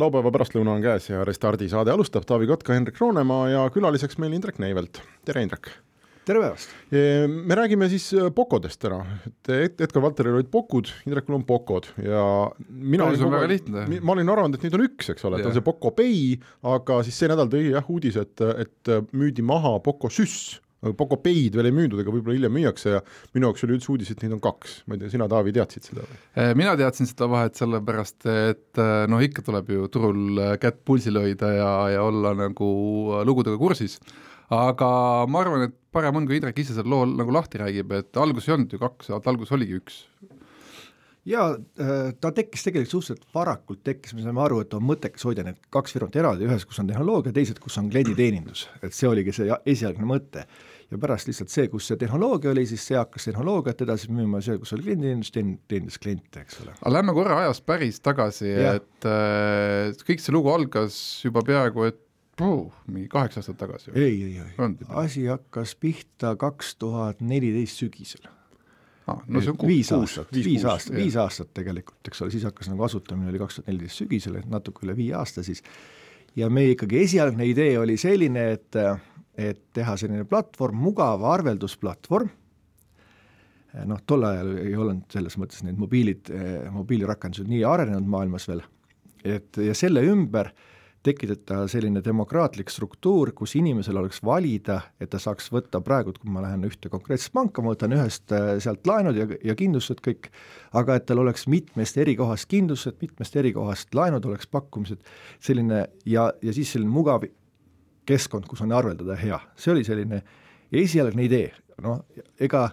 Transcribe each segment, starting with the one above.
Laupäeva pärastlõuna on käes ja Restardi saade alustab, Taavi Kotka, Hendrik Roonemaa ja külaliseks meil Indrek Neivelt, tere Indrek! tere päevast! me räägime siis äh, Pokodest täna, et Edgar Valteril olid Pokud, Indrekul on Pokod ja mina olin väga lihtne. ma olin arvanud, et neid on üks, eks ole, et on see Poco Pay, aga siis see nädal tõi jah uudis, et, et müüdi maha Poco Süss Pocopeid veel ei müüdud, aga võib-olla hiljem müüakse ja minu jaoks oli üldse uudis, et neid on kaks, ma ei tea, sina, Taavi, teadsid seda või? Äh, mina teadsin seda vahet sellepärast, et äh, noh, ikka tuleb ju turul äh, kätt pulsil hoida ja, ja olla nagu lugudega kursis, aga ma arvan, et parem on, kui Indrek ise selle loo nagu lahti räägib, et alguses ei olnud ju kaks, alguses oligi üks. Jaa, ta tekkis tegelikult suhteliselt varakult, tekkis, me saime aru, et on mõttekas hoida need kaks firmat eraldi, ühes, kus on tehnoloogia, teises, kus on klienditeenindus, et see oligi see esialgne mõte ja pärast lihtsalt see, kus see tehnoloogia oli, siis see hakkas tehnoloogiat edasi müüma, see, kus oli klienditeenindus, teenindas kliente, eks ole. aga lähme korra ajas päris tagasi, et äh, kõik see lugu algas juba peaaegu et oh, mingi kaheksa aastat tagasi. ei, ei, ei, asi hakkas pihta kaks tuhat neliteist sügisel ah,. no see on viis aastat, viis aastat, viis aastat tegelikult, eks ole, siis hakkas nagu asutamine oli kaks tuhat neliteist sügisel, et natuke üle viie aasta siis, ja meie ikkagi esialgne idee oli selline, et äh, et teha selline platvorm, mugav arveldusplatvorm, noh, tol ajal ei olnud selles mõttes need mobiilid, mobiilirakendused nii arenenud maailmas veel, et ja selle ümber tekitada selline demokraatlik struktuur, kus inimesel oleks valida, et ta saaks võtta praegu, kui ma lähen ühte konkreetset panka, ma võtan ühest äh, sealt laenud ja, ja kindlustused kõik, aga et tal oleks mitmest eri kohast kindlustused, mitmest eri kohast laenud oleks pakkumised, selline ja, ja siis selline mugav keskkond, kus on arveldada hea, see oli selline esialgne idee, noh, ega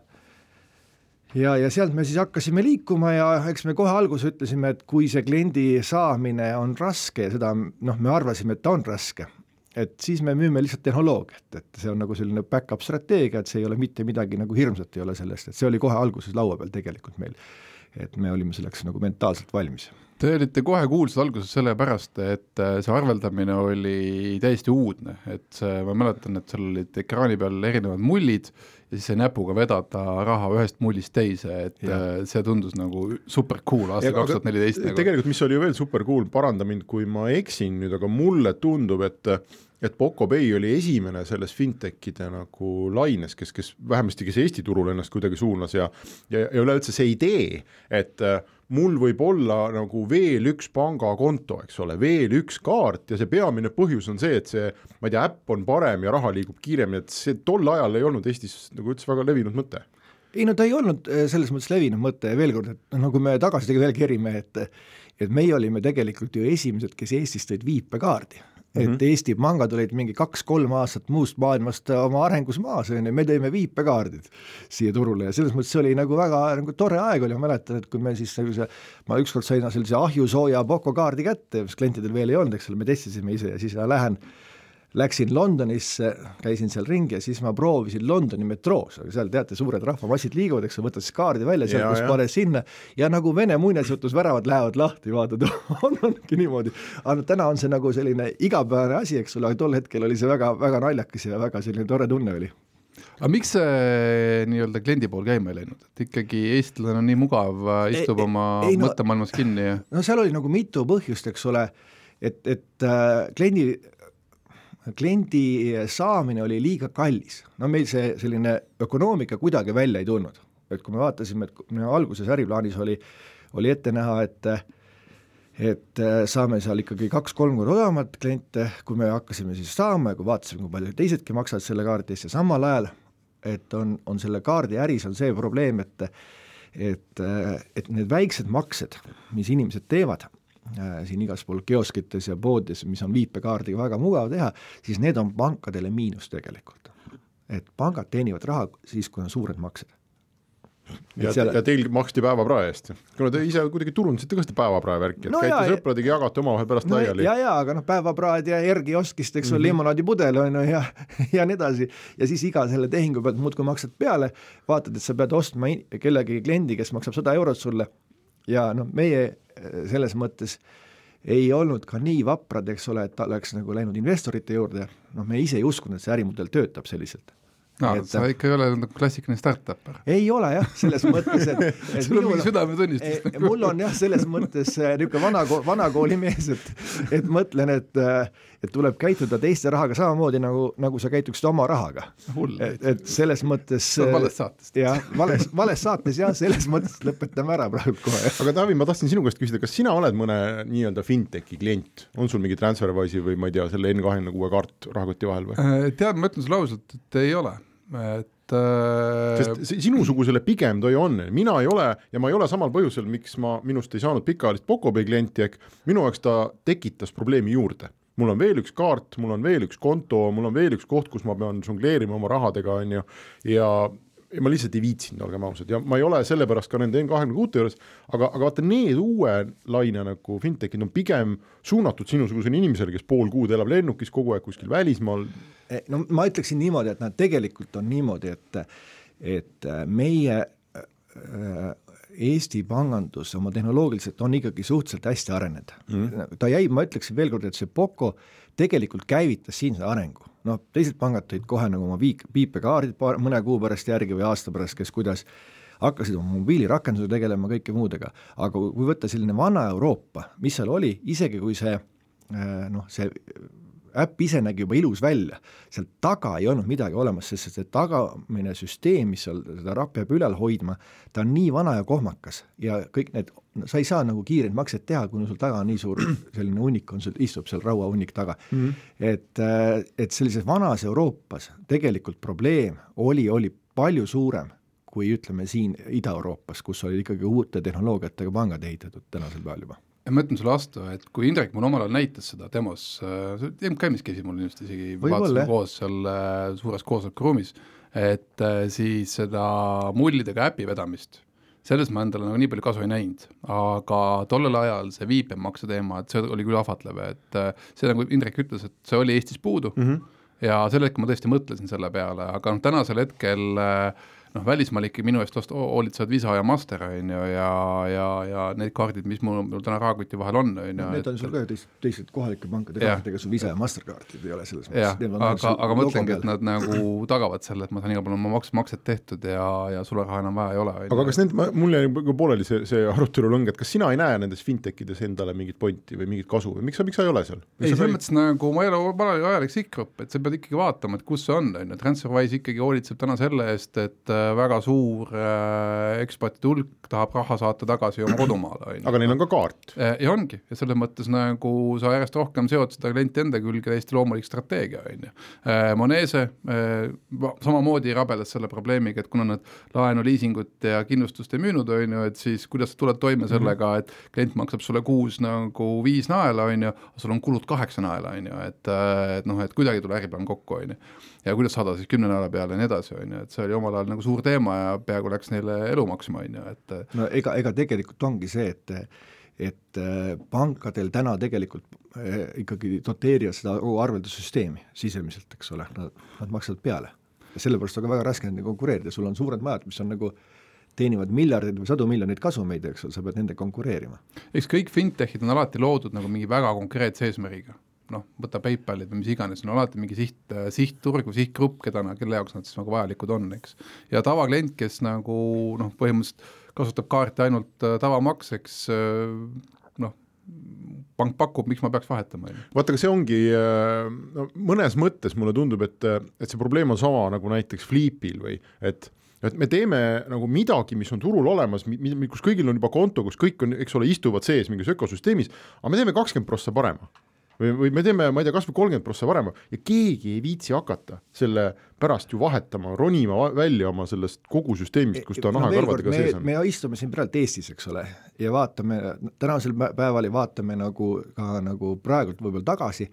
ja, ja sealt me siis hakkasime liikuma ja eks me kohe alguses ütlesime, et kui see kliendi saamine on raske ja seda noh, me arvasime, et ta on raske, et siis me müüme lihtsalt tehnoloogiat, et see on nagu selline back-up strateegia, et see ei ole mitte midagi nagu hirmsat ei ole sellest, et see oli kohe alguses laua peal tegelikult meil. Et me olime selleks nagu mentaalselt valmis. Te olite kohe kuulsad alguses sellepärast, et äh, see arveldamine oli täiesti uudne, et see, ma mäletan, et seal olid ekraani peal erinevad mullid ja siis sai näpuga vedada raha ühest mullist teise, et ja. Äh, see tundus nagu super cool aastal kaks tuhat neliteist. Nagu. tegelikult, mis oli veel super cool, paranda mind, kui ma eksin nüüd, aga mulle tundub, et et Poco Pay oli esimene selles fintechide nagu laines, kes, kes vähemasti, kes Eesti turul ennast kuidagi suunas ja ja, ja üleüldse see idee, et äh, mul võib olla nagu veel üks pangakonto, eks ole, veel üks kaart ja see peamine põhjus on see, et see, ma ei tea, äpp on parem ja raha liigub kiiremini, et see tol ajal ei olnud Eestis nagu üldse väga levinud mõte. Ei no ta ei olnud äh, selles mõttes levinud mõte ja veel kord, et noh, nagu me tagasi veel kerime, et et meie olime tegelikult ju esimesed, kes Eestis tõid viipekaardi et mm -hmm. Eesti pangad olid mingi kaks-kolm aastat muust maailmast oma arengus maas, on ju, me tõime viipekaardid siia turule ja selles mõttes see oli nagu väga nagu tore aeg oli, ma mäletan, et kui me siis sellise, ma ükskord sain sellise ahjusooja Poco kaardi kätte, mis klientidel veel ei olnud, eks ole, me testisime ise ja siis lähen läksin Londonisse, käisin seal ringi ja siis ma proovisin Londoni metroos, aga seal teate, suured rahvamassid liiguvad, eks sa võtad siis kaardi välja seal, kus paned sinna. Ja nagu Vene muinasjutusväravad lähevad lahti, vaatad on, ongi niimoodi. aga täna on see nagu selline igapäevane asi, eks ole, aga tol hetkel oli see väga, väga naljakas ja väga selline tore tunne oli. Aga miks see nii-öelda kliendi pool käima ei läinud, et ikkagi eestlane on nii mugav, istub ei, oma ei, no, mõttemaailmas kinni ja no seal oli nagu mitu põhjust, eks ole, et, et äh, kliendi kliendi saamine oli liiga kallis, no meil see selline ökonoomika kuidagi välja ei tulnud, et kui me vaatasime, et alguses äriplaanis oli, oli ette näha, et et saame seal ikkagi kaks-kolm korda odavamat kliente, kui me hakkasime siis saama ja kui vaatasime, kui palju teisedki maksavad selle kaardi eest ja samal ajal, et on, on selle kaardi äris on see probleem, et et, et need väiksed maksed, mis inimesed teevad Äh, siin igaspool kioskites ja poodides, mis on viipekaardiga väga mugav teha, siis need on pankadele miinus tegelikult. et pangad teenivad raha siis, kui on suured maksed. ja, seal... ja teil maksti päevaprae eest, kuna te ise kuidagi turundasite ka seda päevaprae värki, et no käite sõpradega, jagate omavahel pärast no, laiali. ja, ja aga noh, päevapraed ja Ergioskist, eks ole mm -hmm., limonaadipudel on ju ja, ja nii edasi ja siis iga selle tehingu pealt muudkui maksad peale, vaatad, et sa pead ostma kellegi kliendi, kes maksab sada eurot sulle ja noh, meie äh, selles mõttes ei olnud ka nii vaprad, eks ole, et ta oleks nagu läinud investorite juurde, noh, me ise ei uskunud, et see ärimudel töötab selliselt no et, sa ikka ei ole nagu klassikaline startup'er. ei ole jah, selles mõttes, et, et sul on mingi südametunnistus nagu. mul on jah, selles mõttes äh, niisugune vana, vanakooli mees, et et mõtlen, et äh, et tuleb käituda teiste rahaga samamoodi, nagu, nagu sa käituksid oma rahaga. et, et selles mõttes valest saatest. jah, vales, vales saates jah, selles mõttes lõpetame ära praegu kohe. aga Taavi, ma tahtsin sinu käest küsida, kas sina oled mõne nii-öelda fintechi klient, on sul mingi Transferwise'i või ma ei tea, selle N kahekümne kuue kaart rahakoti vahel või? Äh, tead, ma ütlen sulle ausalt, et ei ole et äh... sest sinusugusele pigem ta ju on, mina ei ole ja ma ei ole samal põhjusel, miks ma minust ei saanud pikaajalist Pocobi klienti, ehk minu jaoks ta tekitas probleemi juurde. mul on veel üks kaart, mul on veel üks konto, mul on veel üks koht, kus ma pean žongleerima oma rahadega, on ju, ja ja ma lihtsalt ei viitsinud, olgem ausad, ja ma ei ole sellepärast ka nende N26 juures, aga, aga vaata, need uue laine nagu fintech'id on pigem suunatud sinusugusele inimesele, kes pool kuud elab lennukis, kogu aeg kuskil välismaal. Eh, no ma ütleksin niimoodi, et nad tegelikult on niimoodi, et, et meie äh, Eesti pangandus oma tehnoloogiliselt on ikkagi suhteliselt hästi arenenud. Mm.. ta jäi, ma ütleksin veel kord, et see Poco tegelikult käivitas siinse arengu. Noh, teised pangad tõid kohe nagu oma viik-, viipekaardid paar, mõne kuu pärast järgi või aasta pärast, kes kuidas, hakkasid oma mobiilirakendusega tegelema, kõike muudega, aga kui võtta selline vana Euroopa, mis seal oli, isegi kui see noh, see äpp ise nägi juba ilus välja, seal taga ei olnud midagi olemas, sest see tagamine süsteem, mis seal seda peab ülal hoidma, ta on nii vana ja kohmakas ja kõik need, sa ei saa nagu kiireid makseid teha, kuna sul taga on nii suur selline hunnik on, sul istub seal rauahunnik taga mm. -hmm. et, äh, et sellises vanas Euroopas tegelikult probleem oli, oli palju suurem kui ütleme siin Ida-Euroopas, kus olid ikkagi uute tehnoloogiatega pangad ehitatud tänasel päeval juba ja ma ütlen sulle vastu, et kui Indrek mulle omal ajal näitas seda demos äh,, MKM-is käisid mul ilmselt isegi, vaatasime koos seal äh, suures koosolekuruumis, et äh, siis seda mullidega äpi vedamist, selles ma endale nagu nii palju kasu ei näinud, aga tollel ajal see viipemakse teema, et see oli küll ahvatlev, et äh, see, nagu Indrek ütles, et see oli Eestis puudu mm -hmm. ja sel hetkel ma tõesti mõtlesin selle peale, aga noh, tänasel hetkel äh, noh, välismaal ikkagi minu eest vast hoolitsevad Visa ja Master, on ju, ja, ja, ja need kaardid, mis mul, mul täna rahakoti vahel on, on ju. Need on sul ka ju teised, teised kohalike pankade kaardid, ega sul Visa ja Mastercardid ei ole selles mõttes. aga, aga mõtlengi, et nad nagu tagavad selle, et ma saan igal pool oma maks-, maksed tehtud ja, ja sularaha enam vaja ei ole. aga kas need, mul jäi pooleli see, see arutelu lõng, et kas sina ei näe nendes fintech ides endale mingit pointi või mingit kasu või miks sa, miks sa ei ole seal? ei, selles mõttes nagu ma ei ole, ma olen ajalik sihtgrupp, et sa pead ikkagi vaatama, et kus see on, on ju, TransferWise ikkagi hoolitseb täna selle eest, et äh, väga suur äh, ekspertide hulk tahab raha saata tagasi oma kodumaale, on ju. aga neil on ka kaart. Äh, ja ongi, ja selles mõttes nagu sa järjest rohkem seod seda klienti enda külge, täiesti loomulik strateegia, on ju. Äh, Monese samamoodi rabeles selle probleemiga, et kuna nad laenu, liisingut ja kindlustust ei müünud, on ju, et siis kuidas sa tuled toime sellega, et klient maksab sulle kuus nagu viis naela, on ju, sul on kulud kaheksa naela, on ju, et, et noh, et kuidagi ei tule äriplaan kokku, on ju. ja kuidas saada siis kümne naela peale ja nii edasi, on ju, et see oli omal ajal nagu suur teema ja peaaegu läks neile elu maksma, on ju, et no ega, ega tegelikult ongi see, et et äh, pankadel täna tegelikult äh, ikkagi doteerivad seda arveldussüsteemi sisemiselt, eks ole, nad, nad maksavad peale. ja sellepärast on ka väga raske nendega konkureerida, sul on suured majad, mis on nagu teenivad miljardeid või sadu miljoneid kasumeid, eks ole, sa pead nendega konkureerima. eks kõik fintech'id on alati loodud nagu mingi väga konkreetse eesmärgiga noh, võta PayPalid või mis iganes, no alati mingi siht, sihtturg või sihtgrupp, keda kelle jaoks nad siis nagu vajalikud on, eks. ja tavaklient, kes nagu noh, põhimõtteliselt kasutab kaarti ainult äh, tavamakseks, äh, noh, pank pakub, miks ma peaks vahetama, on vaata, aga see ongi äh, no mõnes mõttes mulle tundub, et, et see probleem on sama nagu näiteks Fliipil või et et me teeme nagu midagi, mis on turul olemas, kus kõigil on juba konto, kus kõik on, eks ole, istuvad sees mingis ökosüsteemis, aga me teeme kakskümmend prossa parema või, või me teeme, ma ei tea, kas või kolmkümmend prossa varem ja keegi ei viitsi hakata selle pärast ju vahetama, ronima välja oma sellest kogu süsteemist, kus ta no, nahakarvadega sees on. me istume siin praegu Eestis, eks ole, ja vaatame, tänasel päeval ja vaatame nagu ka nagu praegult võib-olla tagasi,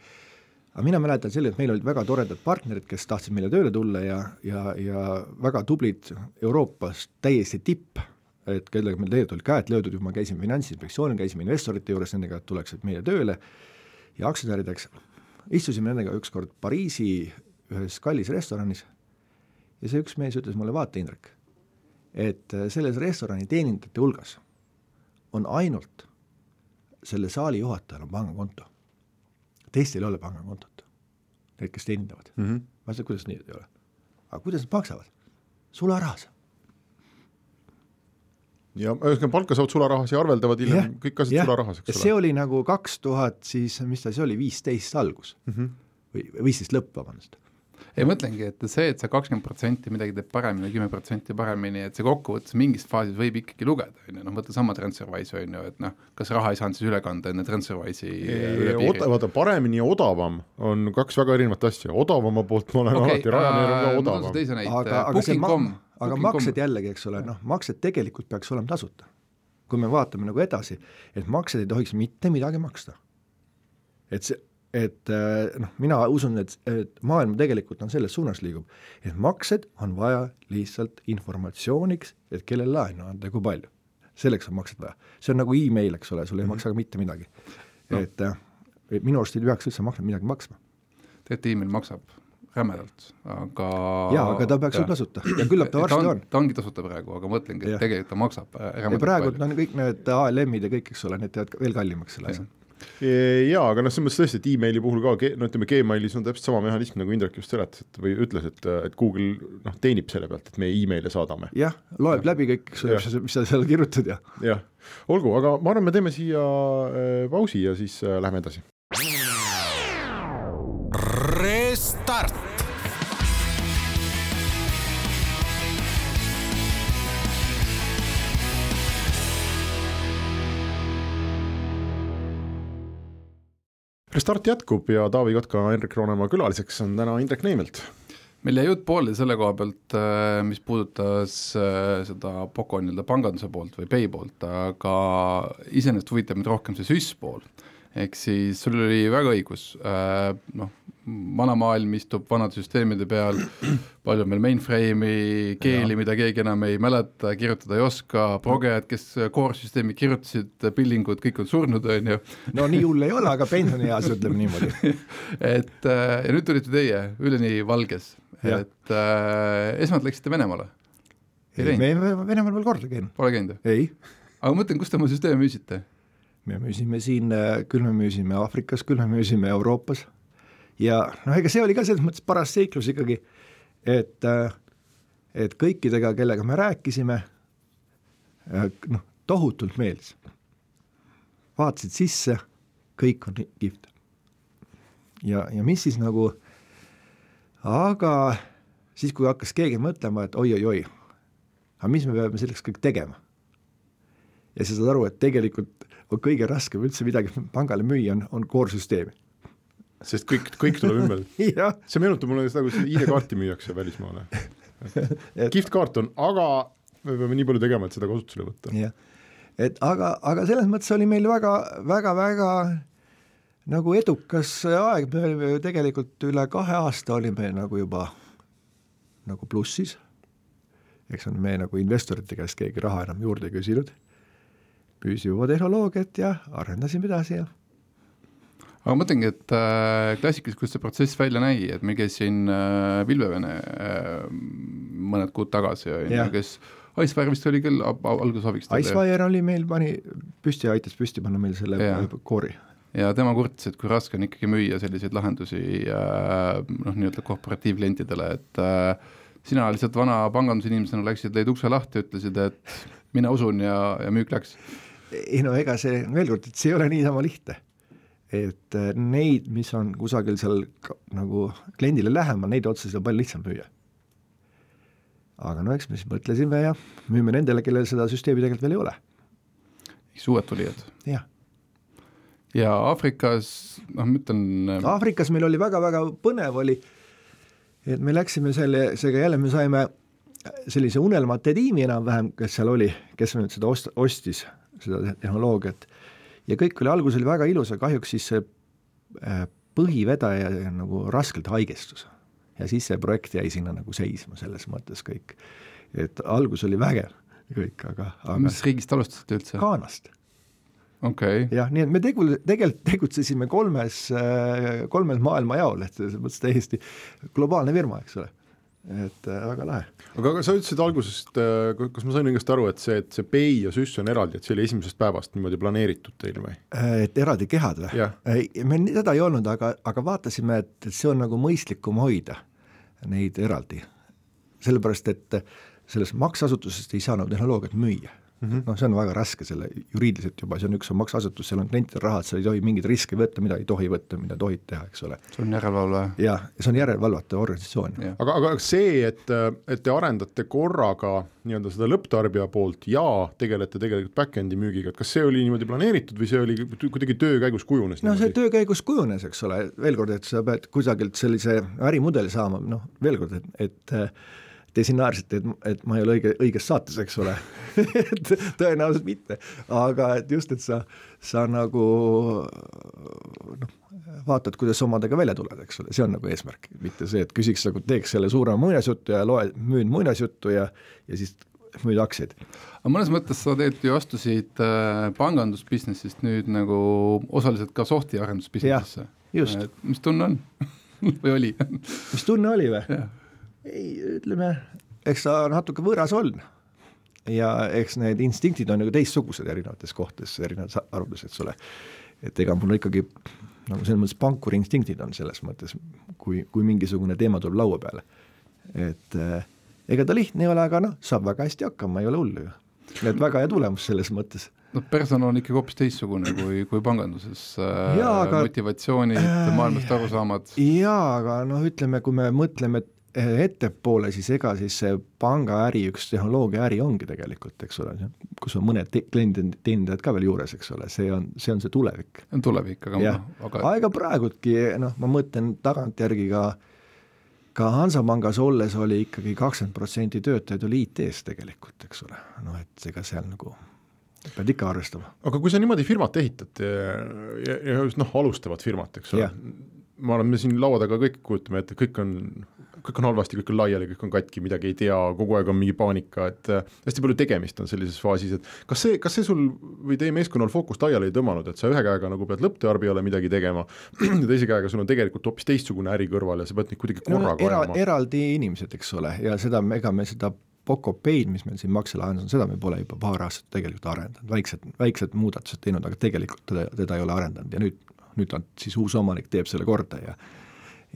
aga mina mäletan selle, et meil olid väga toredad partnerid, kes tahtsid meile tööle tulla ja, ja, ja väga tublid Euroopas täiesti tipp, et kellega meil tegelikult olid käed löödud juba, käisime Finantsinspektsioonil, käisime investorite juures nendega, et tuleksid meile tööle ja aktsionärideks, istusime nendega ükskord Pariisi ühes kallis restoranis ja see üks mees ütles mulle, vaata Indrek, et selles restorani teenindajate hulgas on ainult selle saali juhatajal on pangakonto teistel ei ole pangakontot, need, kes teenindavad mm. -hmm. ma ütlesin, kuidas nii ei ole? aga kuidas nad maksavad? sularahas. Ja ühesõnaga palka saavad sularahas ja arveldavad hiljem kõik asjad sularahas, eks ole. see oli nagu kaks tuhat siis, mis ta siis oli, viisteist algus. Mm -hmm. või viisteist lõpp, vabandust. Ei mõtlengi, et see, et sa kakskümmend protsenti midagi teeb paremini, kümme protsenti paremini, et see kokkuvõttes mingis faasis võib ikkagi lugeda, on ju, noh võta sama TransferWise on ju, et noh, kas raha ei saanud siis üle kanda enne TransferWise'i vaata paremini ja odavam on kaks väga erinevat asja, odavama poolt ma olen okay, alati, Ryanair on ka odavam. aga, aga see ma-, aga maksed jällegi, eks ole, noh, maksed tegelikult peaks olema tasuta. kui me vaatame nagu edasi, et maksed ei tohiks mitte midagi maksta. et see, et äh, noh, mina usun, et, et maailm tegelikult on selles suunas liigub, et maksed on vaja lihtsalt informatsiooniks, et kellele laenu anda ja kui palju. selleks on maksed vaja, see on nagu email, eks ole, sul ei mm -hmm. maksa ka mitte midagi no.. et, äh, et minu arust ei peaks üldse maksma midagi maksma. tegelikult email maksab rämedalt, aga jaa, aga ta peaks olema tasuta. Ja küllap ta varsti ta on, ta ongi tasuta praegu, aga mõtlengi, et tegelikult ta maksab rämedalt ja praegu on kõik need ALM-id ja kõik, eks ole, need teevad veel kallimaks selle asja. Jaa, aga noh, selles mõttes tõesti, et emaili puhul ka, no ütleme, Gmailis on täpselt sama mehhanism, nagu Indrek just seletas, et või ütles, et, et Google noh, teenib selle pealt, et me email'e saadame. jah, loeb ja. läbi kõik, eks ole, mis sa, mis sa seal kirjutad ja jah, olgu, aga ma arvan, me teeme siia äh, pausi ja siis äh, lähme edasi. Restart Restart jätkub ja Taavi Kotka, Henrik Roonemaa külaliseks on täna Indrek Neimelt. meil jäi jutt pooleli selle koha pealt, äh, mis puudutas äh, seda Poco nii-öelda panganduse poolt või Pay poolt, aga iseenesest huvitab mind rohkem see süs pool. ehk siis sul oli väga õigus, äh, noh, vana maailm istub vanade süsteemide peal, palju on meil mainframe'i, keeli, mida keegi enam ei mäleta, kirjutada ei oska, progejad, kes core-süsteemi kirjutasid, billingud, kõik on surnud, on ju. no nii hull ei ole, aga pensionieas ütleme niimoodi et äh, ja nüüd tulite teie, üleni valges, et äh, esmalt läksite Venemaale? ei, ei, me Venemaal pole kordagi käinud. Pole käinud? ei. aga ma mõtlen, kus te oma süsteeme müüsite? me müüsime siin, äh, küll me müüsime Aafrikas, küll me müüsime Euroopas ja noh, ega see oli ka selles mõttes paras seiklus ikkagi, et, äh, et kõikidega, kellega me rääkisime, äh, noh, tohutult meeldis. vaatasid sisse, kõik on kihvt. ja, ja mis siis nagu, aga siis, kui hakkas keegi mõtlema, et oi-oi-oi, aga mis me peame selleks kõik tegema? ja sa saad aru, et tegelikult on kõige raskem üldse midagi pangale müüa, on, on koorsüsteemi sest kõik, kõik tuleb ümber see meenutab mulle seda ID-kaarti müüakse välismaale. kihvt kaart on, aga me peame nii palju tegema, et seda kasutusele võtta. jah, et aga, aga selles mõttes oli meil väga, väga, väga nagu edukas aeg, me olime ju tegelikult üle kahe aasta olime nagu juba nagu plussis. eks on me nagu investorite käest keegi raha enam juurde ei küsinud. müüsime juba tehnoloogiat ja arendasime edasi ja aga ma mõtlengi, et äh, klassikaliselt, kuidas see protsess välja nägi, et meil käis siin äh, Vilvevene äh, mõned kuud tagasi, on ju, kes Icefire vist oli küll algusabiks. Icefire oli meil, pani püsti, aitas püsti panna meil selle koori. ja tema kurtis, et kui raske on ikkagi müüa selliseid lahendusi äh, noh, nii-öelda korporatiivklientidele, et äh, sina lihtsalt vana pangandusinimesena läksid, lõid ukse lahti, ütlesid, et mina usun ja, ja müük läks. ei no ega see, veel kord, et see ei ole niisama lihtne et äh, neid, mis on kusagil seal nagu kliendile lähemal, neid otseselt on palju lihtsam müüa. aga no eks me siis mõtlesime ja müüme nendele, kellel seda süsteemi tegelikult veel ei ole. uued tulijad? jah. ja Aafrikas, noh ma ütlen äh, Aafrikas meil oli väga-väga põnev oli, et me läksime selle, seega jälle me saime sellise unelmate tiimi enam-vähem, kes seal oli, kes nüüd seda ost-, ostis, seda tehnoloogiat ja kõik oli, algus oli väga ilus, aga kahjuks siis see äh, põhivedaja nagu raskelt haigestus. ja siis see projekt jäi sinna nagu seisma selles mõttes kõik. et algus oli vägev kõik, aga, aga mis riigist alustasite üldse? Ghanast okei okay.. jah, nii et me tegu-, tegelikult tegutsesime kolmes, kolmel maailmajaol, et selles mõttes täiesti globaalne firma, eks ole et äh, väga lahe. aga, aga sa ütlesid algusest, äh, kas ma sain õigesti aru, et see, et see Pei ja Süss on eraldi, et see oli esimesest päevast niimoodi planeeritud teil või? Äh, et eraldi kehad või? meil seda ei olnud, aga, aga vaatasime, et, see on nagu mõistlikum hoida neid eraldi. sellepärast, et sellest makseasutusest ei saa nagu tehnoloogiat müüa mm -hmm. noh, see on väga raske selle juriidiliselt juba, see on üks on makseasutus, seal on klientidel rahad, sa ei tohi mingeid riske võtta, mida ei tohi võtta, mida tohid teha, eks ole. see on järelevalve. jah, see on järelevalvatav organisatsioon. aga, aga see, et, et te arendate korraga nii-öelda seda lõpptarbija poolt ja tegelete tegelikult back-end'i müügiga, et kas see oli niimoodi planeeritud või see oli kuidagi töö käigus kujunes? no see töö käigus kujunes, eks ole, veel kord, et sa pead kusagilt sellise ärimudeli saama, noh, veel kord, et, et te siin naersite, et, et ma ei ole õige, õiges saates, eks ole et tõenäoliselt mitte, aga et just, et sa, sa nagu noh, vaatad, kuidas omadega välja tuled, eks ole, see on nagu eesmärk, mitte see, et küsiks nagu, teeks selle suurema muinasjutu ja loe, müün muinasjuttu ja, ja siis müüd aktsiaid. aga mõnes mõttes sa tegelikult ju astusid äh, pangandusbusinessist nüüd nagu osaliselt ka soft'i arendusbusinessisse. just. mis tunne on või oli mis tunne oli või? Ei, ütleme, eks ta natuke võõras on. ja eks need instinktid on nagu teistsugused erinevates kohtades, erinevates harudes, eks ole. et ega mul ikkagi nagu selles mõttes pankuri instinktid on selles mõttes, kui, kui mingisugune teema tuleb laua peale. et äh, ega ta lihtne ei ole, aga noh, saab väga hästi hakkama, ei ole hullu ju. et väga hea tulemus selles mõttes noh, personal on ikkagi hoopis teistsugune kui, kui panganduses äh,, motivatsioonid äh,, maailmast arusaamad. jaa, aga noh, ütleme, kui me mõtleme, et ettepoole, siis ega siis see pangaäri, üks tehnoloogiaäri ongi tegelikult, eks ole, kus on mõned kliendid, teenindajad ka veel juures, eks ole, see on, see on see tulevik. on tulevik, aga jah, aga aega praegultki noh, ma mõtlen tagantjärgi ka ka Hansapangas olles oli ikkagi kakskümmend protsenti töötajaid oli IT-s tegelikult, eks ole, noh et ega seal nagu pead ikka arvestama. aga kui sa niimoodi firmat ehitad ja, ja, ja just noh, alustavat firmat, eks ole, ma olen, me siin laua taga kõik kujutame ette, kõik on kõik on halvasti, kõik on laiali, kõik on katki, midagi ei tea, kogu aeg on mingi paanika, et äh, hästi palju tegemist on sellises faasis, et kas see, kas see sul või teie meeskonnal fookust laiali ei tõmmanud, et sa ühe käega nagu pead lõpptarbijale midagi tegema ja teise käega sul on tegelikult hoopis teistsugune äri kõrval ja sa pead neid kuidagi korraga no, era, ajama? eraldi inimesed, eks ole, ja seda, ega me seda Pocopaid, mis meil siin makselahendus on, seda me pole juba paar aastat tegelikult arendanud, väiksed, väiksed muudatused teinud, aga tegelikult teda, teda ei ole arendanud ja nüüd, nüüd on siis uus omanik teeb selle korda ja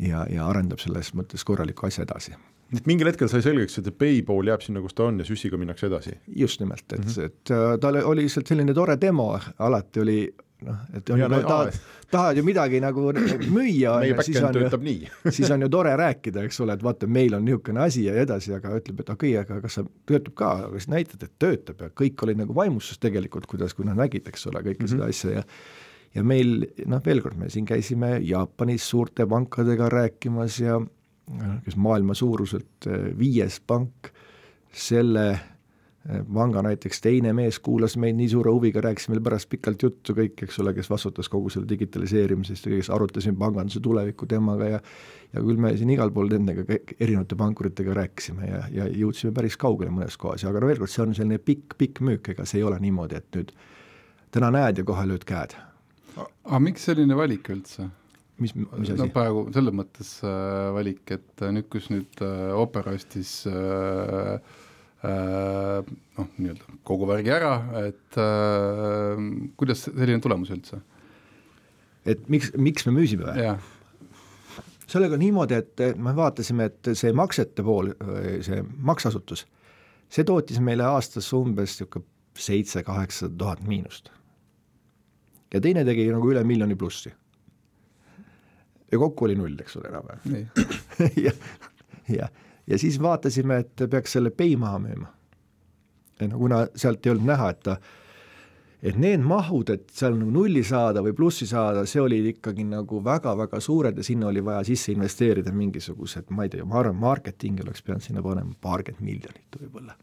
ja, ja arendab selles mõttes korraliku asja edasi. et mingil hetkel sai selgeks, et Pay pool jääb sinna, kus ta on ja Süssiga minnakse edasi? just nimelt, et mm, -hmm. et äh, tal oli lihtsalt selline tore demo, alati oli noh, et on ja, no, tahad, tahad ju midagi nagu müüa, siis on ju, siis on ju tore rääkida, eks ole, et vaata, meil on niisugune asi ja edasi, aga ütleb, et okei okay,, aga kas sa, töötab ka, aga siis näitad, et töötab ja kõik olid nagu vaimustuses tegelikult, kuidas, kui nad nägid, eks ole, kõike mm -hmm. seda asja ja ja meil noh, veel kord, me siin käisime Jaapanis suurte pankadega rääkimas ja kes maailma suuruselt viies pank, selle eh, panga näiteks teine mees kuulas meid nii suure huviga, rääkisime pärast pikalt juttu kõik, eks ole, kes vastutas kogu selle digitaliseerimisest ja kes arutasime panganduse tulevikku temaga ja ja küll me siin igal pool nendega erinevate pankuritega rääkisime ja, ja jõudsime päris kaugele mõnes kohas, aga no veel kord, see on selline pikk, pikk müük, ega see ei ole niimoodi, et nüüd täna näed ja kohe lööd käed aga miks selline valik üldse? mis, mis asi? no praegu selles mõttes äh, valik, et äh, nüüd, kus nüüd äh, Opera ostis äh, äh, noh, nii-öelda kogu värgi ära, et äh, kuidas selline tulemus üldse? et miks, miks me müüsime või? sellega on niimoodi, et me vaatasime, et see maksete pool, see makseasutus, see tootis meile aastas umbes niisugune seitse-kaheksasada tuhat miinust ja teine tegi nagu üle miljoni plussi. ja kokku oli null, eks ole, enam-vähem. ja, ja, ja siis vaatasime, et peaks selle pei maha müüma. no kuna sealt ei olnud näha, et ta, et need mahud, et seal nagu nulli saada või plussi saada, see oli ikkagi nagu väga-väga suured ja sinna oli vaja sisse investeerida mingisugused, ma ei tea, ma arvan, marketingi oleks pidanud sinna panema paarkümmend miljonit võib-olla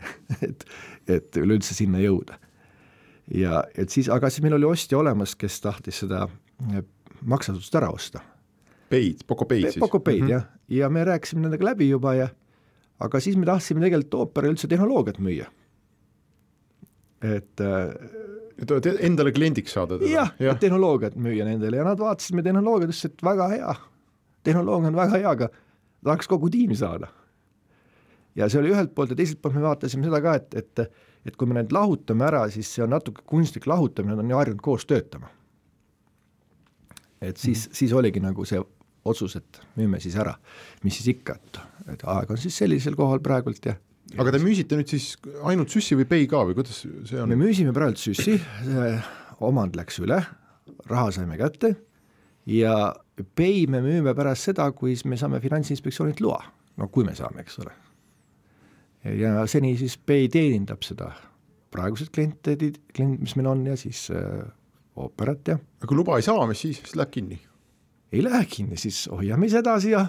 et, et üleüldse sinna jõuda ja et siis, aga siis meil oli ostja olemas, kes tahtis seda eh, makseasutust ära osta. Paid, Poco Paid siis? Poco Paid mm -hmm. jah, ja me rääkisime nendega läbi juba ja aga siis me tahtsime tegelikult ooperile üldse tehnoloogiat müüa. et et endale kliendiks saada teda? jah ja., tehnoloogiat müüa nendele ja nad vaatasid meie tehnoloogiat, ütlesid, et väga hea, tehnoloogia on väga hea, aga tahaks kogu tiimi saada. ja see oli ühelt poolt ja teiselt poolt me vaatasime seda ka, et, et et kui me need lahutame ära, siis see on natuke kunstlik lahutamine, nad on ju harjunud koos töötama. et siis mm, -hmm. siis oligi nagu see otsus, et müüme siis ära, mis siis ikka, et, et aeg on siis sellisel kohal praegult ja aga te müüsite nüüd siis ainult süssi või pei ka või kuidas see on? me müüsime praegu süssi, omand läks üle, raha saime kätte ja pei me müüme pärast seda, kui me saame Finantsinspektsioonilt loa, no kui me saame, eks ole ja seni siis Pay teenindab seda praegused kliente, klient, mis meil on ja siis äh, ooperat ja. aga kui luba ei saa, mis siis, siis läheb kinni? ei lähe kinni, siis hoiame siis edasi ja.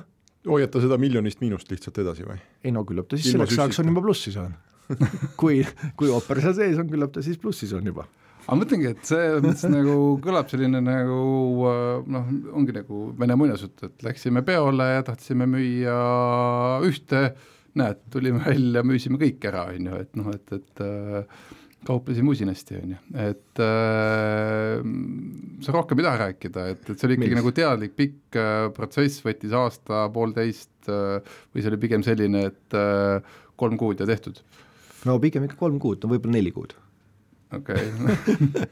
hoiate seda miljonist miinust lihtsalt edasi või? ei no küllap ta siis Ilma selleks ajaks on juba plussis on kui, kui ooper seal sees on, küllap ta siis plussis on juba aga mõtlengi, et see mõttes nagu kõlab selline nagu äh, noh, ongi nagu vene muinasjutt, et läksime peole ja tahtsime müüa ühte näed, tulime välja, müüsime kõik ära, on ju, et noh, et, et äh, kauplesime usinasti, on ju, et äh, sa rohkem ei taha rääkida, et, et see oli ikkagi Miks? nagu teadlik pikk äh, protsess, võttis aasta-poolteist äh, või see oli pigem selline, et äh, kolm kuud ja tehtud? no pigem ikka kolm kuud, no võib-olla neli kuud. okei okay.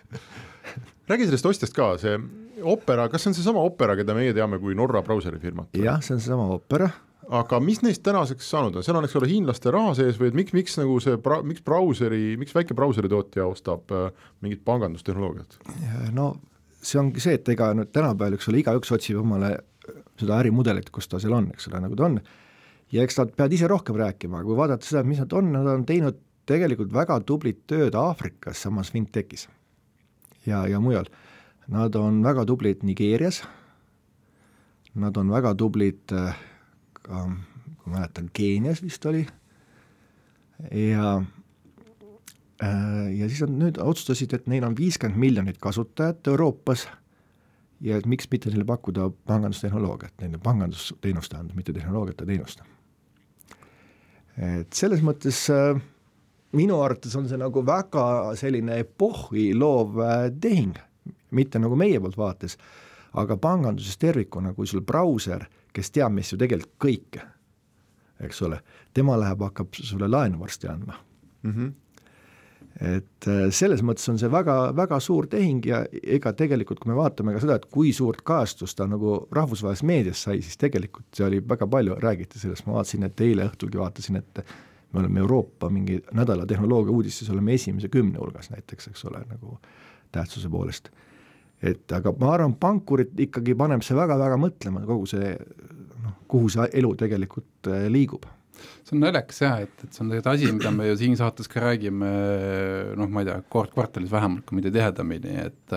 räägi sellest ostjast ka, see Opera, kas see on seesama Opera, keda meie teame kui Norra brauserifirmat? jah, see on seesama Opera aga mis neist tänaseks saanud on, seal on, eks ole, hiinlaste raha sees või et miks, miks nagu see bra-, miks brauseri, miks väike brauseri tootja ostab äh, mingit pangandustehnoloogiat? no see ongi see, et ega nüüd tänapäeval, eks ole, igaüks otsib omale seda ärimudelit, kus ta seal on, eks ole, nagu ta on, ja eks nad peavad ise rohkem rääkima, kui vaadata seda, mis nad on, nad on teinud tegelikult väga tublit tööd Aafrikas, samas fintechis ja, ja mujal. Nad on väga tublid Nigeerias, nad on väga tublid äh, ka, kui mäletan, Keenias vist oli ja äh, ja siis nad nüüd otsustasid, et neil on viiskümmend miljonit kasutajat Euroopas ja et miks mitte neile pakkuda pangandustehnoloogiat, neile pangandusteenust tähendab, mitte tehnoloogiat ja teenust. et selles mõttes äh, minu arvates on see nagu väga selline epohhi loov äh, tehing, mitte nagu meie poolt vaates, aga panganduses tervikuna, kui sul brauser kes teab meist ju tegelikult kõike, eks ole, tema läheb, hakkab sulle laenu varsti andma. Mm. -hmm et äh, selles mõttes on see väga, väga suur tehing ja ega tegelikult, kui me vaatame ka seda, et kui suurt kajastust ta nagu rahvusvahelises meedias sai, siis tegelikult see oli väga palju, räägiti sellest, ma vaatasin, et eile õhtulgi vaatasin, et me oleme Euroopa mingi nädala tehnoloogia uudistes, oleme esimese kümne hulgas näiteks, eks ole, nagu tähtsuse poolest et aga ma arvan, pankurit ikkagi paneb see väga-väga mõtlema, kogu see noh, kuhu see elu tegelikult äh, liigub see on naljakas jah, et, et see on tegelikult asi, mida me ju siin saates ka räägime noh, ma ei tea, kord kvartalis vähemalt, kui mitte tihedamini, et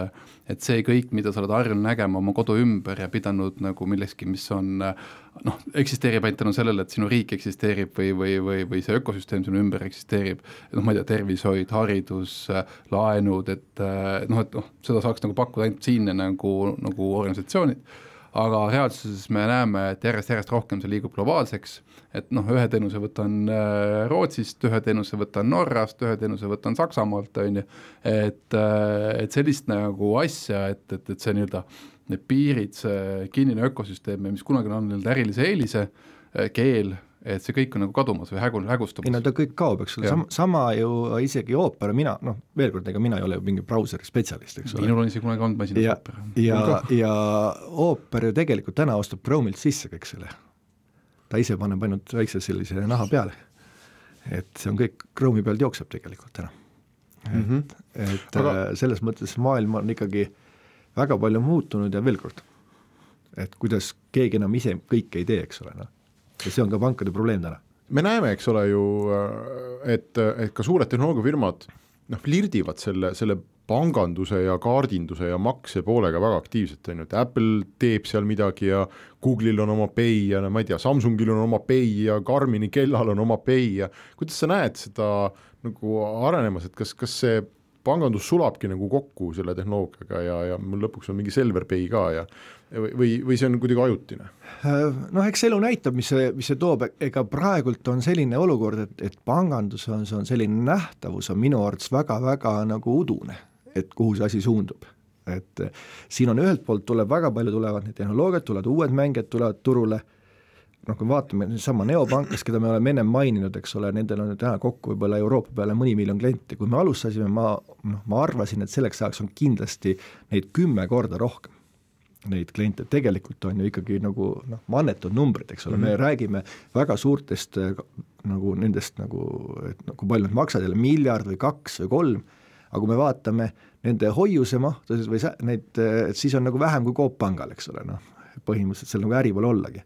et see kõik, mida sa oled harjunud nägema oma kodu ümber ja pidanud nagu millekski, mis on noh, eksisteerib ainult tänu sellele, et sinu riik eksisteerib või, või, või, või see ökosüsteem sinu ümber eksisteerib, noh, ma ei tea, tervishoid, haridus, laenud, et noh, et noh, seda saaks nagu pakkuda ainult siinne nagu, nagu organisatsioonid aga reaalsuses me näeme, et järjest-järjest rohkem see liigub globaalseks, et noh, ühe teenuse võtan äh, Rootsist, ühe teenuse võtan Norrast, ühe teenuse võtan Saksamaalt, on ju, et, äh, et sellist nagu asja, et, et, et see nii-öelda need piirid, see kinnine ökosüsteem, mis kunagi on andnud ärilise eelise, äh, keel, et see kõik on nagu kadumas või hägu-, hägustumas. ei no ta kõik kaob, eks ole, sama, sama ju isegi ooper, mina noh, veel kord, ega mina ei ole ju mingi brauseri spetsialist, eks ole. minul on isegi kunagi olnud ja, ooper. ja, ja, ja ooper ju tegelikult täna ostab Chrome'ilt sisse kõik selle. ta ise paneb ainult väikse sellise naha peale. et see on kõik Chrome'i pealt jookseb tegelikult täna. et mm, -hmm. et Aga... Äh, selles mõttes maailm on ikkagi väga palju muutunud ja veel kord, et kuidas keegi enam ise kõike ei tee, eks ole, noh ja see on ka pankade probleem täna. me näeme, eks ole ju, et, et ka suured tehnoloogiafirmad noh, flirdivad selle, selle panganduse ja kaardinduse ja makse poolega väga aktiivselt, on ju, et Apple teeb seal midagi ja Google'il on oma Pay ja no ma ei tea, Samsungil on oma Pay ja Garmini kellal on oma Pay ja kuidas sa näed seda nagu arenemas, et kas, kas see pangandus sulabki nagu kokku selle tehnoloogiaga ja, ja mul lõpuks on mingi Selver Pay ka ja või, või see on kuidagi ajutine? Noh, eks elu näitab, mis see, mis see toob, ega praegult on selline olukord, et, et pangandus on, see on selline nähtavus on minu arvates väga-väga nagu udune, et kuhu see asi suundub. Et siin on ühelt poolt tuleb väga palju, tulevad need tehnoloogiad, tulevad uued mängijad, tulevad turule. Noh, kui me vaatame sama Neopankas, keda me oleme ennem maininud, eks ole, nendel on täna kokku võib-olla Euroopa peale mõni miljon klienti, kui me alustasime, ma noh, ma arvasin, et selleks ajaks on kindlasti neid kümme korda rohkem neid kliente, tegelikult on ju ikkagi nagu noh, mannetud numbrid, eks ole mm, -hmm. me mhm. räägime väga suurtest nagu nendest nagu, et no kui palju nad maksavad jälle, miljard või kaks või kolm, aga kui me vaatame nende hoiuse mahtu või neid, siis on nagu vähem kui Coop pangal, eks ole, noh, põhimõtteliselt seal nagu äri pole ollagi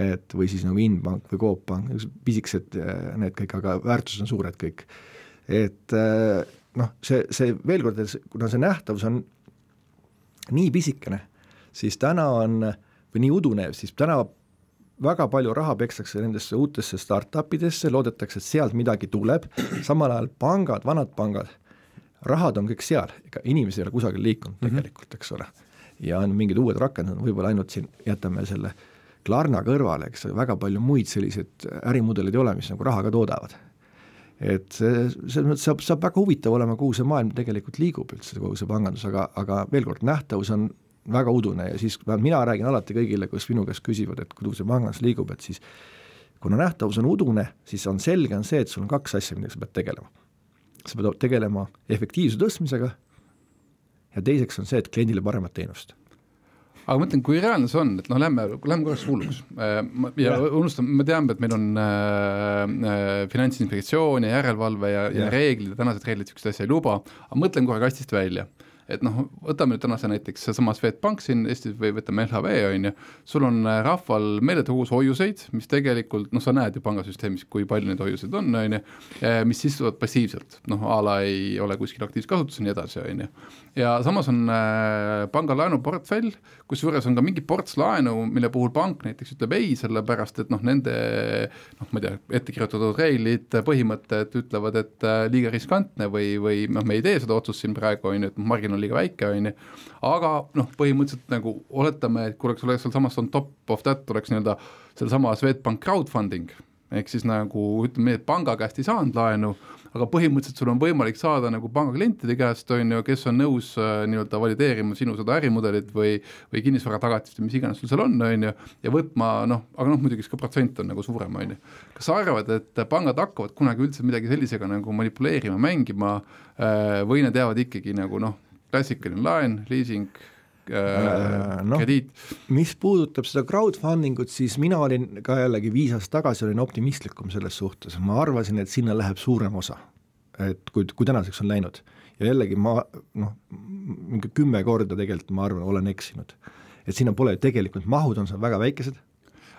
et või siis nagu Inbank või Coop Pank, pisikesed äh, need kõik, aga väärtused on suured kõik. et noh, see, see veel kord, kuna see nähtavus on nii pisikene, siis täna on, või nii udune, siis täna väga palju raha pekstakse nendesse uutesse startup idesse, loodetakse, et sealt midagi tuleb, samal ajal pangad, vanad pangad, rahad on kõik seal, ega inimesed ei ole kusagil liikunud mm -hmm. tegelikult, eks ole. ja on mingid uued rakendused, võib-olla ainult siin jätame selle Klarna kõrvale, eks väga palju muid selliseid ärimudeleid ei ole, mis nagu raha ka toodavad. et selles mõttes saab, saab väga huvitav olema, kuhu see maailm tegelikult liigub üldse, kogu see pangandus, aga, aga veel kord, nähtavus on väga udune ja siis mina räägin alati kõigile, kes minu käest küsivad, et kuhu see pangandus liigub, et siis kuna nähtavus on udune, siis on selge, on see, et sul on kaks asja, millega sa pead tegelema. sa pead tegelema efektiivsuse tõstmisega ja teiseks on see, et kliendile paremat teenust. Aga ma mõtlen, kui reaalne see on, et noh, lähme, lähme korraks hulluks. Äh, ja, ja unustame, me teame, et meil on äh, äh, finantsinspektsioon ja järelevalve ja, ja, ja reeglid ja tänased reeglid niisugust asja ei luba, aga mõtlen kohe kastist välja et noh, võtame nüüd tänase näiteks seesama Swedbank siin Eestis või võtame LHV, on ju, sul on äh, rahval meeletu kogus hoiuseid, mis tegelikult noh, sa näed ju pangasüsteemis, kui palju neid hoiuseid on, on ju, mis sissetulevad passiivselt, noh a la ei ole kuskil aktiivses kasutuses ja nii edasi, on ju. ja samas on äh, panga laenuportfell, kusjuures on ka mingi ports laenu, mille puhul pank näiteks ütleb ei, sellepärast et noh, nende noh, ma ei tea, ettekirjutatud reeglid, põhimõtted ütlevad, et äh, liiga riskantne või, või noh, me ei tee seda otsust siin praegu, on ju, et marginaal on liiga väike, on ju, aga noh, põhimõtteliselt nagu oletame, et kui oleks, oleks sealsamas on top of that, oleks nii-öelda sellesama Swedbank crowdfunding, ehk siis nagu ütleme, panga käest ei saanud laenu, aga põhimõtteliselt sul on võimalik saada nagu panga klientide käest, on ju, kes on nõus äh, nii-öelda valideerima sinu seda ärimudelit või või kinnisvaratagatist või mis iganes sul seal on, on ju, ja võtma noh, aga noh, muidugi siis ka protsent on nagu suurem, on ju. kas sa arvad, et pangad hakkavad kunagi üldse midagi sellisega nagu manipuleerima, mängima äh, või nad jäävad ikkagi nagu noh, klassikaline laen, liising äh, no, krediit. mis puudutab seda crowdfunding ut, siis mina olin ka jällegi viis aastat tagasi olin optimistlikum selles suhtes, ma arvasin, et sinna läheb suurem osa. et kui, kui tänaseks on läinud ja jällegi ma noh, mingi kümme korda tegelikult ma arvan, olen eksinud. et sinna pole tegelikult, mahud on seal väga väikesed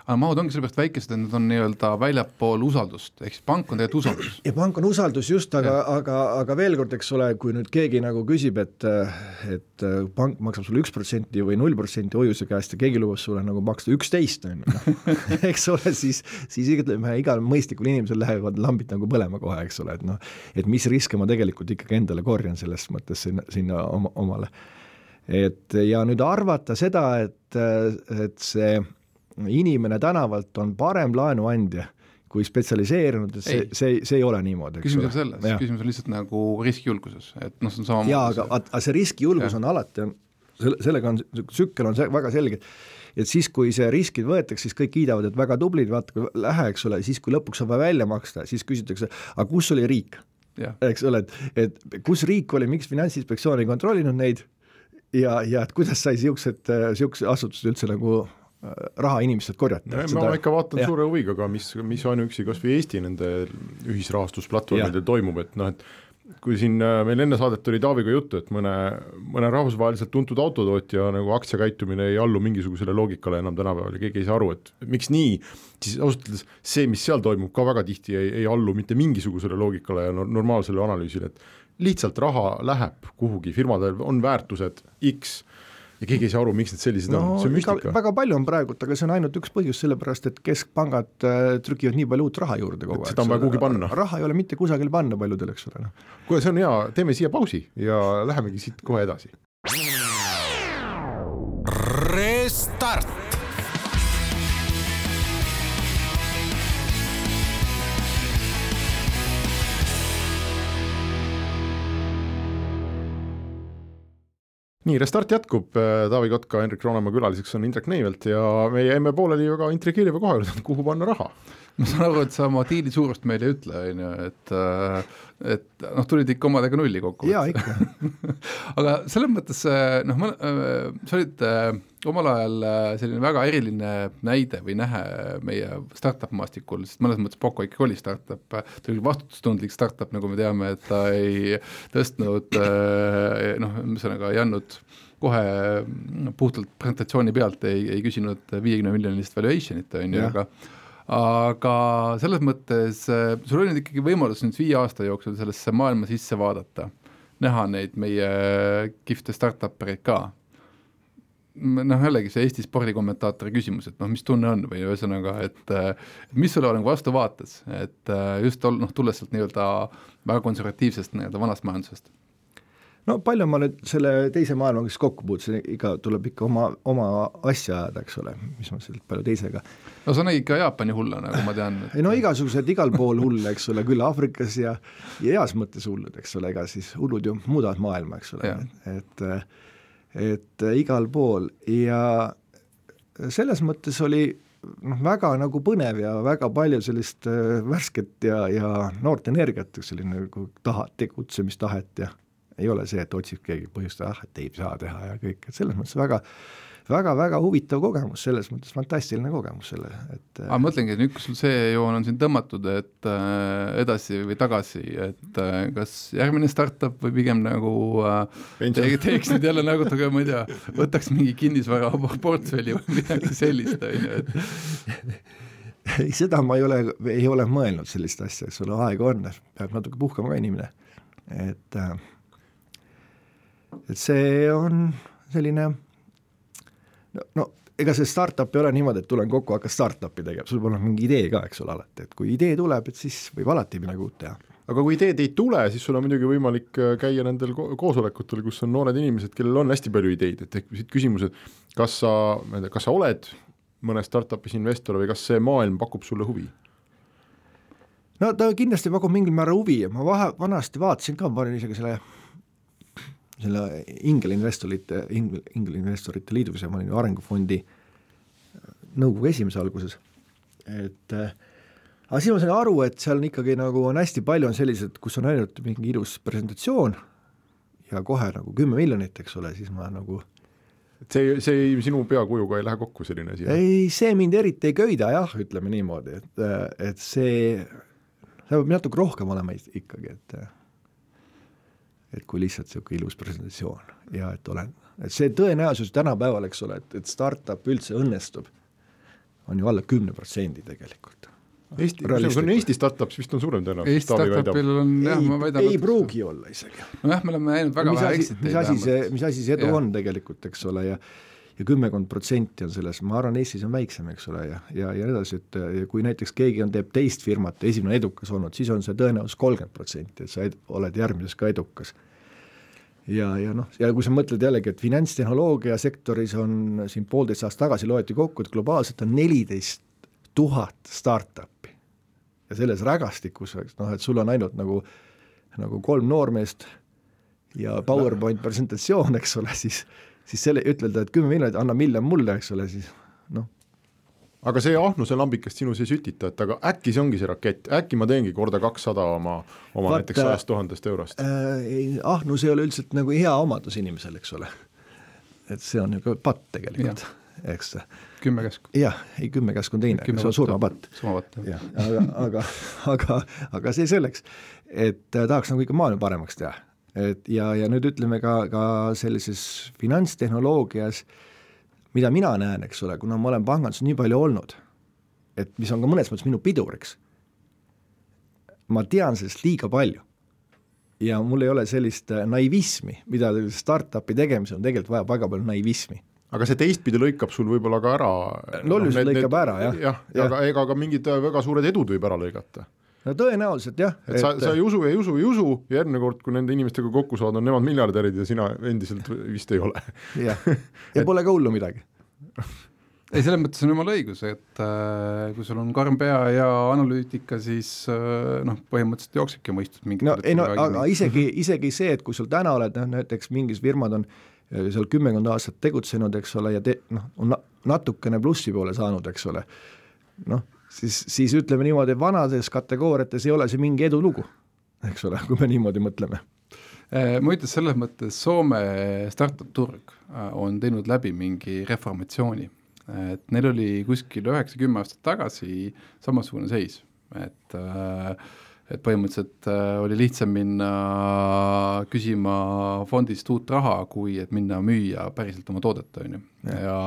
aga mahud ongi sellepärast väikesed, et nad on nii-öelda väljapool usaldust, ehk siis pank on tegelikult usaldus. ja pank on usaldus just, aga, aga, aga veel kord, eks ole, kui nüüd keegi nagu küsib, et et pank maksab sulle üks protsenti või null protsenti hoiuse käest ja keegi lubas sulle nagu maksta üksteist, on ju, noh, eks ole, siis, siis ütleme, igal mõistlikul inimesel lähevad lambid nagu põlema kohe, eks ole, et noh, et mis riske ma tegelikult ikkagi endale korjan selles mõttes sinna, sinna oma, omale. et ja nüüd arvata seda, et, et see inimene tänavalt on parem laenuandja kui spetsialiseerunud, et see, see, see ei ole niimoodi, küsimus on selles, küsimus on lihtsalt nagu riskijulguses, et noh, see on samamoodi jaa, aga, aga see riskijulgus on alati, on, selle, sellega on, tsükkel on see väga selge, et siis, kui see riskid võetakse, siis kõik kiidavad, et väga tublid, vaata kui lähe, eks ole, siis kui lõpuks on vaja välja maksta, siis küsitakse, aga kus oli riik? eks ole, et, et kus riik oli, miks Finantsinspektsioon ei kontrollinud neid? Ja, ja et kuidas sai niisugused, niisugused asutused üldse nagu raha inimestelt korjata. ma seda... ikka vaatan ja. suure huviga ka, mis, mis ainuüksi kas või Eesti nende ühisrahastusplatvormidel toimub, et noh, et kui siin äh, meil enne saadet oli Taaviga juttu, et mõne, mõne rahvusvaheliselt tuntud autotootja nagu aktsiakäitumine ei allu mingisugusele loogikale enam tänapäeval ja keegi ei saa aru, et miks nii, siis ausalt öeldes see, mis seal toimub, ka väga tihti ei, ei allu mitte mingisugusele loogikale ja normaalsele analüüsile, et lihtsalt raha läheb kuhugi, firmadel on väärtused X ja keegi ei saa aru, miks need sellised no, on, see on müstika. väga palju on praegult, aga see on ainult üks põhjus, sellepärast et keskpangad äh, trükivad nii palju uut raha juurde kogu aeg. seda on vaja kuhugi panna. raha ei ole mitte kusagile panna paljudel, eks ole, noh. kuule, see on hea, teeme siia pausi ja lähemegi siit kohe edasi. Restart nii, Restart jätkub, Taavi Kotka, Hendrik Roonemaa külaliseks on Indrek Neivelt ja me jäime pooleli väga intrigeeriva koha juurde, kuhu panna raha ma saan aru, et sa oma diili suurust meile ei ütle, on ju, et et noh, tulid ikka omadega nulli kokku. jaa, ikka aga selles mõttes noh, ma, sa olid omal ajal selline väga eriline näide või nähe meie startup maastikul, sest mõnes mõttes Poco ikkagi oli startup, ta oli vastutustundlik startup, nagu me teame, et ta ei tõstnud noh, ühesõnaga ei andnud kohe puhtalt presentatsiooni pealt ei, ei küsinud viiekümne miljonilist valuation'it, on ju, aga aga selles mõttes äh, sul oli nüüd ikkagi võimalus nüüd viie aasta jooksul sellesse maailma sisse vaadata, näha neid meie kihvte startup ereid ka. noh, jällegi see Eesti spordikommentaatori küsimus, et noh, mis tunne on või ühesõnaga, et äh, mis sulle nagu vastu vaatas, et äh, just ol-, noh, tulles sealt nii-öelda väga konservatiivsest nii-öelda vanast majandusest no palju ma nüüd selle teise maailmaga siis kokku puutusin, iga tuleb ikka oma, oma asja ajada, eks ole, mis ma sealt palju teisega. no sa nägid ka Jaapani hulle, nagu ma tean et.... ei no igasugused igal pool hulle, eks ole, küll Aafrikas ja, ja heas mõttes hullud, eks ole, ega siis hullud ju muudavad maailma, eks ole, et et igal pool ja selles mõttes oli noh, väga nagu põnev ja väga palju sellist äh, värsket ja, ja noort energiat, selline nagu taha, tegutsemistahet ja ei ole see, et otsib keegi põhjust, ah, et ei saa teha ja kõik, et selles mõttes väga väga-väga huvitav kogemus, selles mõttes fantastiline kogemus selle, et aga ma mõtlengi, et sul see joon on siin tõmmatud, et äh, edasi või tagasi, et äh, kas järgmine startup või pigem nagu äh, te, teeks nüüd jälle nagu, ma ei tea, võtaks mingi kinnisvara portfelli või midagi sellist, on ju, et ei, seda ma ei ole, ei ole mõelnud sellist asja, eks ole, aega on, peab natuke puhkama ka inimene, et äh, et see on selline no, no ega see startup ei ole niimoodi, et tulen kokku, hakkan startup'i tegema, sul peab olema mingi idee ka, eks ole, alati, et kui idee tuleb, et siis võib alati midagi uut teha. aga kui ideed ei tule, siis sul on muidugi võimalik äh, käia nendel koosolekutel, kus on noored inimesed, kellel on hästi palju ideid, et tekib siit küsimus, et kas sa, ma ei tea, kas sa oled mõnes startup'is investor või kas see maailm pakub sulle huvi? no ta kindlasti pakub mingil määral huvi ja ma vahe, vanasti vaatasin ka, ma panin isegi selle selle ingelinvestorite, ingelinvestorite liidus ja ma olin ju Arengufondi nõukogu esimees alguses, et äh, aga siis ma sain aru, et seal on ikkagi nagu on hästi palju on sellised, kus on ainult mingi ilus presentatsioon ja kohe nagu kümme miljonit, eks ole, siis ma nagu et see, see ei, sinu peakujuga ei lähe kokku selline asi? ei, see mind eriti ei köida jah, ütleme niimoodi, et, et see, see peab natuke rohkem olema ikkagi, et et kui lihtsalt niisugune ilus presentatsioon ja et olen, et see tõenäosus tänapäeval, eks ole, et, et startup üldse õnnestub, on ju alla kümne protsendi tegelikult. Eesti, kusjuures on Eesti startups vist on suurem tõenäosus. Eesti startupil on jah, ma väidan. ei pruugi olla isegi. nojah, me oleme näinud väga vähe exit'eid. mis asi see, mis asi see edu ja. on tegelikult, eks ole, ja ja kümmekond protsenti on selles, ma arvan, Eestis on väiksem, eks ole, ja, ja, ja nii edasi, et kui näiteks keegi on, teeb teist firmat, esimene edukas olnud, siis on see tõenäosus kolmkümmend protsenti, et sa ed, oled järgmises ka edukas. ja, ja noh, ja kui sa mõtled jällegi, et finantstehnoloogia sektoris on siin poolteist aastat tagasi loeti kokku, et globaalselt on neliteist tuhat startup'i. ja selles rägastikus, noh, et sul on ainult nagu, nagu kolm noormeest ja PowerPoint presentatsioon, eks ole, siis siis selle, ütelda, et kümme miljonit, anna miljon mulle, eks ole, siis noh. aga see ahnuse lambikest sinus ei sütita, et aga äkki see ongi see rakett, äkki ma teengi korda kakssada oma, oma Vaat, näiteks sajast tuhandest eurost äh,? ei, ahnus ei ole üldiselt nagu hea omadus inimesel, eks ole. et see on niisugune patt tegelikult, eks. kümme käsku. jah, ei kümme käsku on teine, see on surmapatt. surmapatt, jah. aga, aga, aga, aga see selleks, et äh, tahaks nagu ikka maailma paremaks teha et ja, ja nüüd ütleme ka, ka sellises finantstehnoloogias, mida mina näen, eks ole, kuna ma olen panganduses nii palju olnud, et mis on ka mõnes mõttes minu piduriks, ma tean sellest liiga palju. ja mul ei ole sellist äh, naivismi, mida startup'i tegemisel on tegelikult vaja väga palju naivismi aga see teistpidi lõikab sul võib-olla ka ära lollused no, lõikab ära, jah. jah, aga ega ka mingid väga suured edud võib ära lõigata. No tõenäoliselt jah. et sa, sa ei usu, ei usu, ei usu ja järgmine kord, kui nende inimestega kokku saad, on nemad miljardärid ja sina endiselt vist ei ole. jah, ja pole ka hullu midagi ei, selles mõttes on jumala õigus, et äh, kui sul on karm pea ja analüütika, siis äh, noh, põhimõtteliselt jooksebki mõistus mingi no ei no aga isegi, isegi see, et kui sul täna oled noh, näiteks mingis firmad on seal kümmekond aastat tegutsenud, eks ole, ja te-, noh, on natukene plussi poole saanud, eks ole, noh, siis, siis ütleme niimoodi, vanades kategooriates ei ole see mingi edulugu, eks ole, kui me niimoodi mõtleme. Ma ütleks selles mõttes, Soome startup turg äh, on teinud läbi mingi reformatsiooni, et neil oli kuskil üheksa-kümme aastat tagasi samasugune seis, et et põhimõtteliselt oli lihtsam minna küsima fondist uut raha, kui et minna müüa päriselt oma toodet, on ju, ja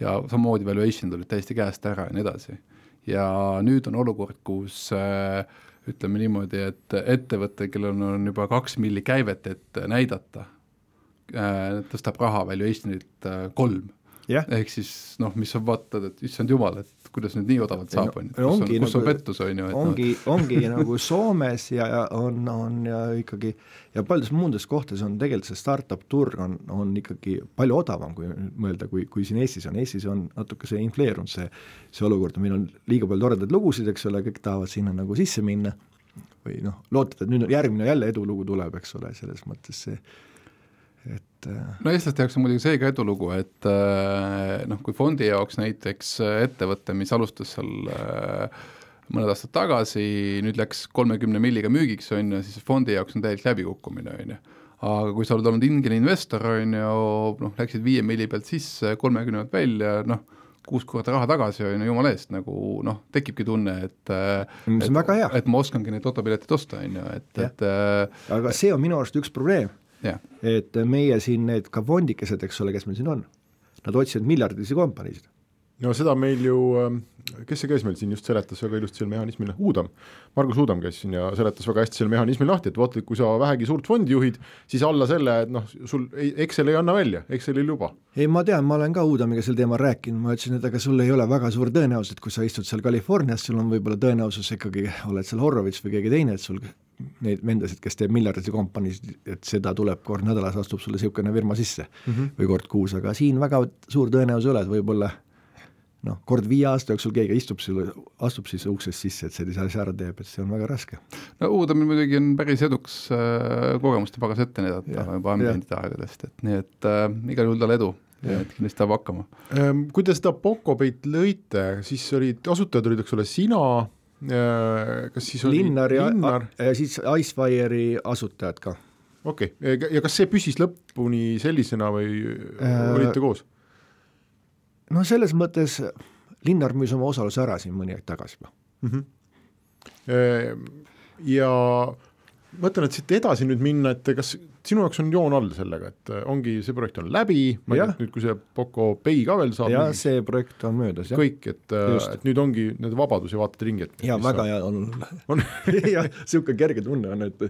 ja samamoodi valuation'id olid täiesti käest ära ja nii edasi. Ja nüüd on olukord, kus äh, ütleme niimoodi, et ettevõte, kellel on juba kaks milli käivet, et näidata, äh, tõstab raha valuation'ilt kolm. Yeah.. ehk siis noh, mis sa vaatad, et issand jumal, et kuidas nüüd nii odavalt saab, on ju, kus on, kus on nagu pettus, on ju, et ongi no., ongi nagu Soomes ja, ja on, on ja ikkagi ja paljudes muudes kohtades on tegelikult see startup turg on, on ikkagi palju odavam, kui mõelda, kui, kui siin Eestis on, Eestis on natuke see infleerunud, see see olukord, meil on liiga palju toredaid lugusid, eks ole, kõik tahavad sinna nagu sisse minna. Või noh, lootad, et nüüd järgmine jälle edulugu tuleb, eks ole, selles mõttes see et äh, no eestlaste jaoks on muidugi see ka edulugu, et äh, noh, kui fondi jaoks näiteks äh, ettevõte, mis alustas seal mõned aastad tagasi, nüüd läks kolmekümne milliga müügiks, on ju, siis fondi jaoks on täielik läbikukkumine, on ju. aga kui sa oled olnud ingeni investor, on ju, noh, läksid viie milli pealt sisse, kolmekümne pealt välja, noh, kuus korda raha tagasi, on ju, jumala eest, nagu noh, tekibki tunne, et mis on väga hea. et ma oskangi neid autopiletit osta, on ju, et, et aga see on minu arust üks probleem et meie siin need ka fondikesed, eks ole, kes meil siin on, nad otsivad miljardilisi kompaniisid. no seda meil ju, ähm, kes see käis meil siin just seletas väga ilusti selle mehhanismi, Uudam, Margus Uudam käis siin ja seletas väga hästi selle mehhanismi lahti, et vaata, et kui sa vähegi suurt fondi juhid, siis alla selle, et noh, sul ei, Excel ei anna välja, Excel ei luba. ei, ma tean, ma olen ka Uudamiga sel teemal rääkinud, ma ütlesin, et aga sul ei ole väga suur tõenäosus, et kui sa istud seal Californias, sul on võib-olla tõenäosus ikkagi, oled seal Horowitz või keegi teine, et sul neid vendasid, kes teeb miljardilisi kompaniisid, et seda tuleb kord nädalas, astub sulle niisugune firma sisse mm -hmm. või kord kuus, aga siin väga suur tõenäosus ei ole, et võib-olla noh, kord viie aasta jooksul keegi istub sulle, astub siis uksest sisse, et sellise asja ära teeb, et see on väga raske. no Uudamil muidugi on päris edukas äh, kogemuste pagas ette näidata juba ambitentide aegadest, et nii et äh, igal juhul talle edu ja et kindlasti saab hakkama. Ehm, kui te seda Pokopeit lõite, siis olid, asutajad olid, eks ole, sina kas siis oli Linnar ja, Linnar? ja siis Icefire'i asutajad ka. okei okay., ja kas see püsis lõpuni sellisena või äh, olite koos? no selles mõttes Linnar müüs oma osaluse ära siin mõni aeg tagasi mm. -hmm. ja mõtlen, et siit edasi nüüd minna, et kas sinu jaoks on joon all sellega, et äh, ongi, see projekt on läbi, ma ei tea, nüüd, kui see Poco Pay ka veel saab jah, see projekt on möödas, jah. kõik, et, äh, et nüüd ongi need vabadus ja vaatad ringi, et jaa, väga hea on. On. Jah, niisugune kerge tunne on, et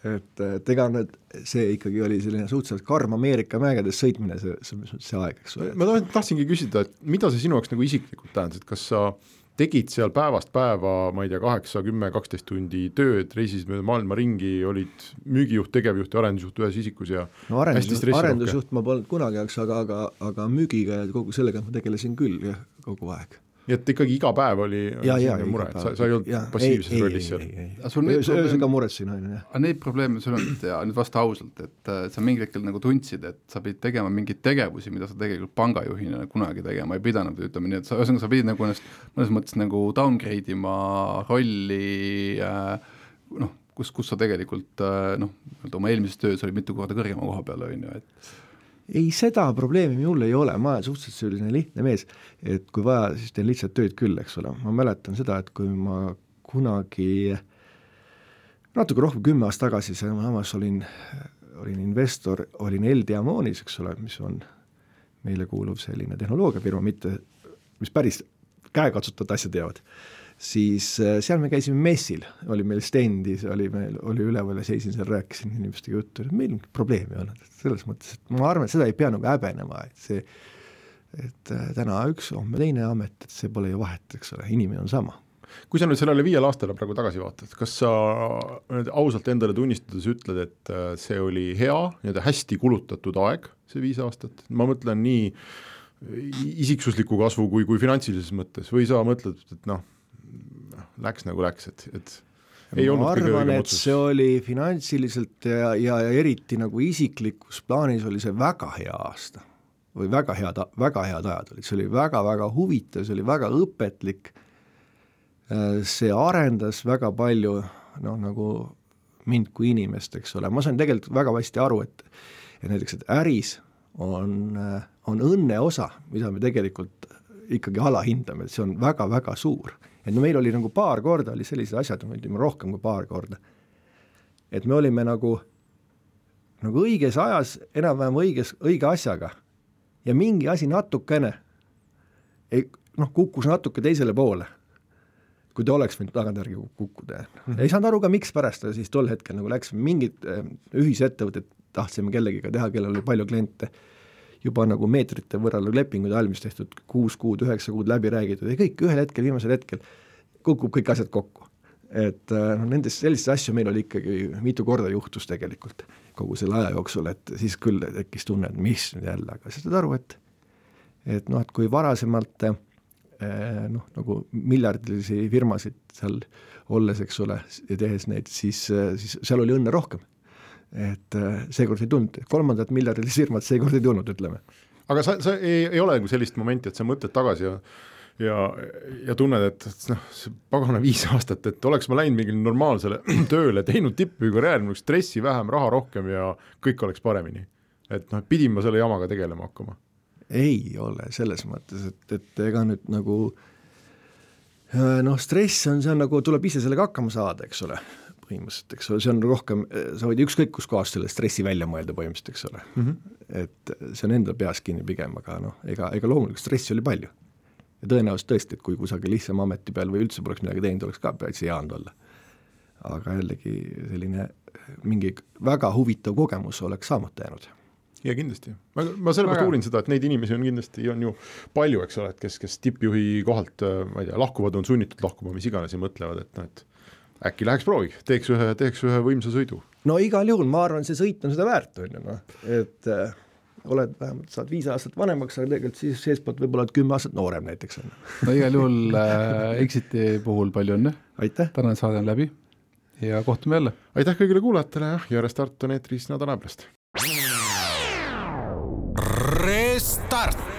et, et ega need, see ikkagi oli selline suhteliselt karm Ameerika mägedes sõitmine, see, see, see aeg, eks ole. ma tahtsingi küsida, et mida see sinu jaoks nagu isiklikult tähendas, et kas sa äh, tegid seal päevast päeva, ma ei tea, kaheksa, kümme, kaksteist tundi tööd, reisisid mööda maailma ringi, olid müügijuht, tegevjuht ja arendusjuht ühes isikus ja no arendusjuht, arendusjuht ma polnud kunagi, eks, aga, aga, aga müügiga ja kogu sellega ma tegelesin küll jah, kogu aeg nii et ikkagi iga päev oli ja, ja, mure, et sa, sa ei olnud passiivses ei, rollis seal? ka muretsesin, on ju, jah. aga neid probleeme sul on, ja nüüd vasta ausalt, et äh, sa mingil hetkel nagu tundsid, et sa pidid tegema mingeid tegevusi, mida sa tegelikult pangajuhina kunagi tegema ei pidanud, ütleme nii, et sa, ühesõnaga sa pidid nagu ennast mõnes mõttes nagu downgrade ima rolli äh, noh, kus, kus sa tegelikult äh, noh, oma eelmises töös olid mitu korda kõrgema koha peal, on ju, et ei, seda probleemi minul ei ole, ma olen suhteliselt selline lihtne mees, et kui vaja, siis teen lihtsalt tööd küll, eks ole, ma mäletan seda, et kui ma kunagi natuke rohkem kümme aastat tagasi samas olin, olin investor, olin El Diamonis, eks ole, mis on meile kuuluv selline tehnoloogiafirma, mitte, mis päris käekatsutavat asja teevad. Siis äh, seal me käisime messil, oli meil stendis, oli meil, oli üleval ja seisin seal, rääkisin inimestega juttu, meil mingit probleemi ei olnud, et selles mõttes, et ma arvan, et seda ei pea nagu häbenema, et see, et äh, täna üks, homme teine amet, et see pole ju vahet, eks ole, inimene on sama. Kui sa nüüd sellele viiele aastale praegu tagasi vaatad, kas sa nüüd ausalt endale tunnistades ütled, et äh, see oli hea, nii-öelda hästi kulutatud aeg, see viis aastat, ma mõtlen nii isiksusliku kasvu kui, kui finantsilises mõttes või sa mõtled, et noh, läks nagu läks, et, et ei ma arvan, et see oli finantsiliselt ja, ja, ja eriti nagu isiklikus plaanis oli see väga hea aasta. või väga head, väga head ajad olid, see oli väga-väga huvitav, see oli väga õpetlik, see arendas väga palju noh, nagu mind kui inimest, eks ole, ma sain tegelikult väga hästi aru, et et näiteks, et äris on, on õnne osa, mida me tegelikult ikkagi alahindame, et see on väga-väga suur. Et no meil oli nagu paar korda oli sellised asjad, ütleme rohkem kui paar korda. et me olime nagu, nagu õiges ajas, enam-vähem õiges, õige asjaga ja mingi asi natukene ei noh, kukkus natuke teisele poole, kui ta oleks võinud tagantjärgi kukkuda mm. -hmm. ei saanud aru ka, mikspärast ta siis tol hetkel nagu läks, mingid äh, ühisettevõtted tahtsime kellegiga teha, kellel oli palju kliente, juba nagu meetrite võrra lepingud valmis tehtud, kuus kuud, üheksa kuud läbi räägitud ja kõik ühel hetkel, viimasel hetkel kukub kõik asjad kokku. et noh, nendest, selliseid asju meil oli ikkagi mitu korda juhtus tegelikult kogu selle aja jooksul, et siis küll tekkis tunne, et mis nüüd jälle, aga sa saad aru, et et noh, et kui varasemalt noh, nagu miljardilisi firmasid seal olles, eks ole, ja tehes neid, siis, siis seal oli õnne rohkem et seekord ei tulnud, kolmandat miljardilist firmat seekord ei tulnud, ütleme. aga sa, sa ei, ei ole nagu sellist momenti, et sa mõtled tagasi ja ja, ja tunned, et noh, see pagana viis aastat, et oleks ma läinud mingile normaalsele tööle, teinud tippi karjääri, mul oleks stressi vähem, raha rohkem ja kõik oleks paremini. et noh, pidin ma selle jamaga tegelema hakkama. ei ole, selles mõttes, et, et ega nüüd nagu noh, stress on, see on nagu, tuleb ise sellega hakkama saada, eks ole põhimõtteliselt, eks ole, see on rohkem, sa võid ükskõik kuskohast selle stressi välja mõelda põhimõtteliselt, eks ole mm. -hmm. et see on enda peas kinni pigem, aga noh, ega, ega loomulikult stressi oli palju. ja tõenäoliselt tõesti, et kui kusagil lihtsama ameti peal või üldse poleks midagi teinud, oleks ka täitsa hea olnud olla. aga jällegi selline mingi väga huvitav kogemus oleks saamata jäänud ja kindlasti, ma, ma sellepärast uurin seda, et neid inimesi on kindlasti, on ju palju, eks ole, et kes, kes tippjuhi kohalt, ma ei tea, lahkuvad, on sunnitud lahkuma, mis iganes ja mõtlevad, et noh, et äkki läheks prooviks, teeks ühe, teeks ühe võimsa sõidu. no igal juhul, ma arvan, see sõit on seda väärt, on ju noh, et äh, oled vähemalt, saad viis aastat vanemaks, aga tegelikult siis seestpoolt võib-olla oled kümme aastat noorem näiteks no igal juhul äh, Exiti puhul palju õnne. tänane saade on läbi ja kohtume jälle. aitäh kõigile kuulajatele, jah, ja Restart on eetris nädala pärast. Restart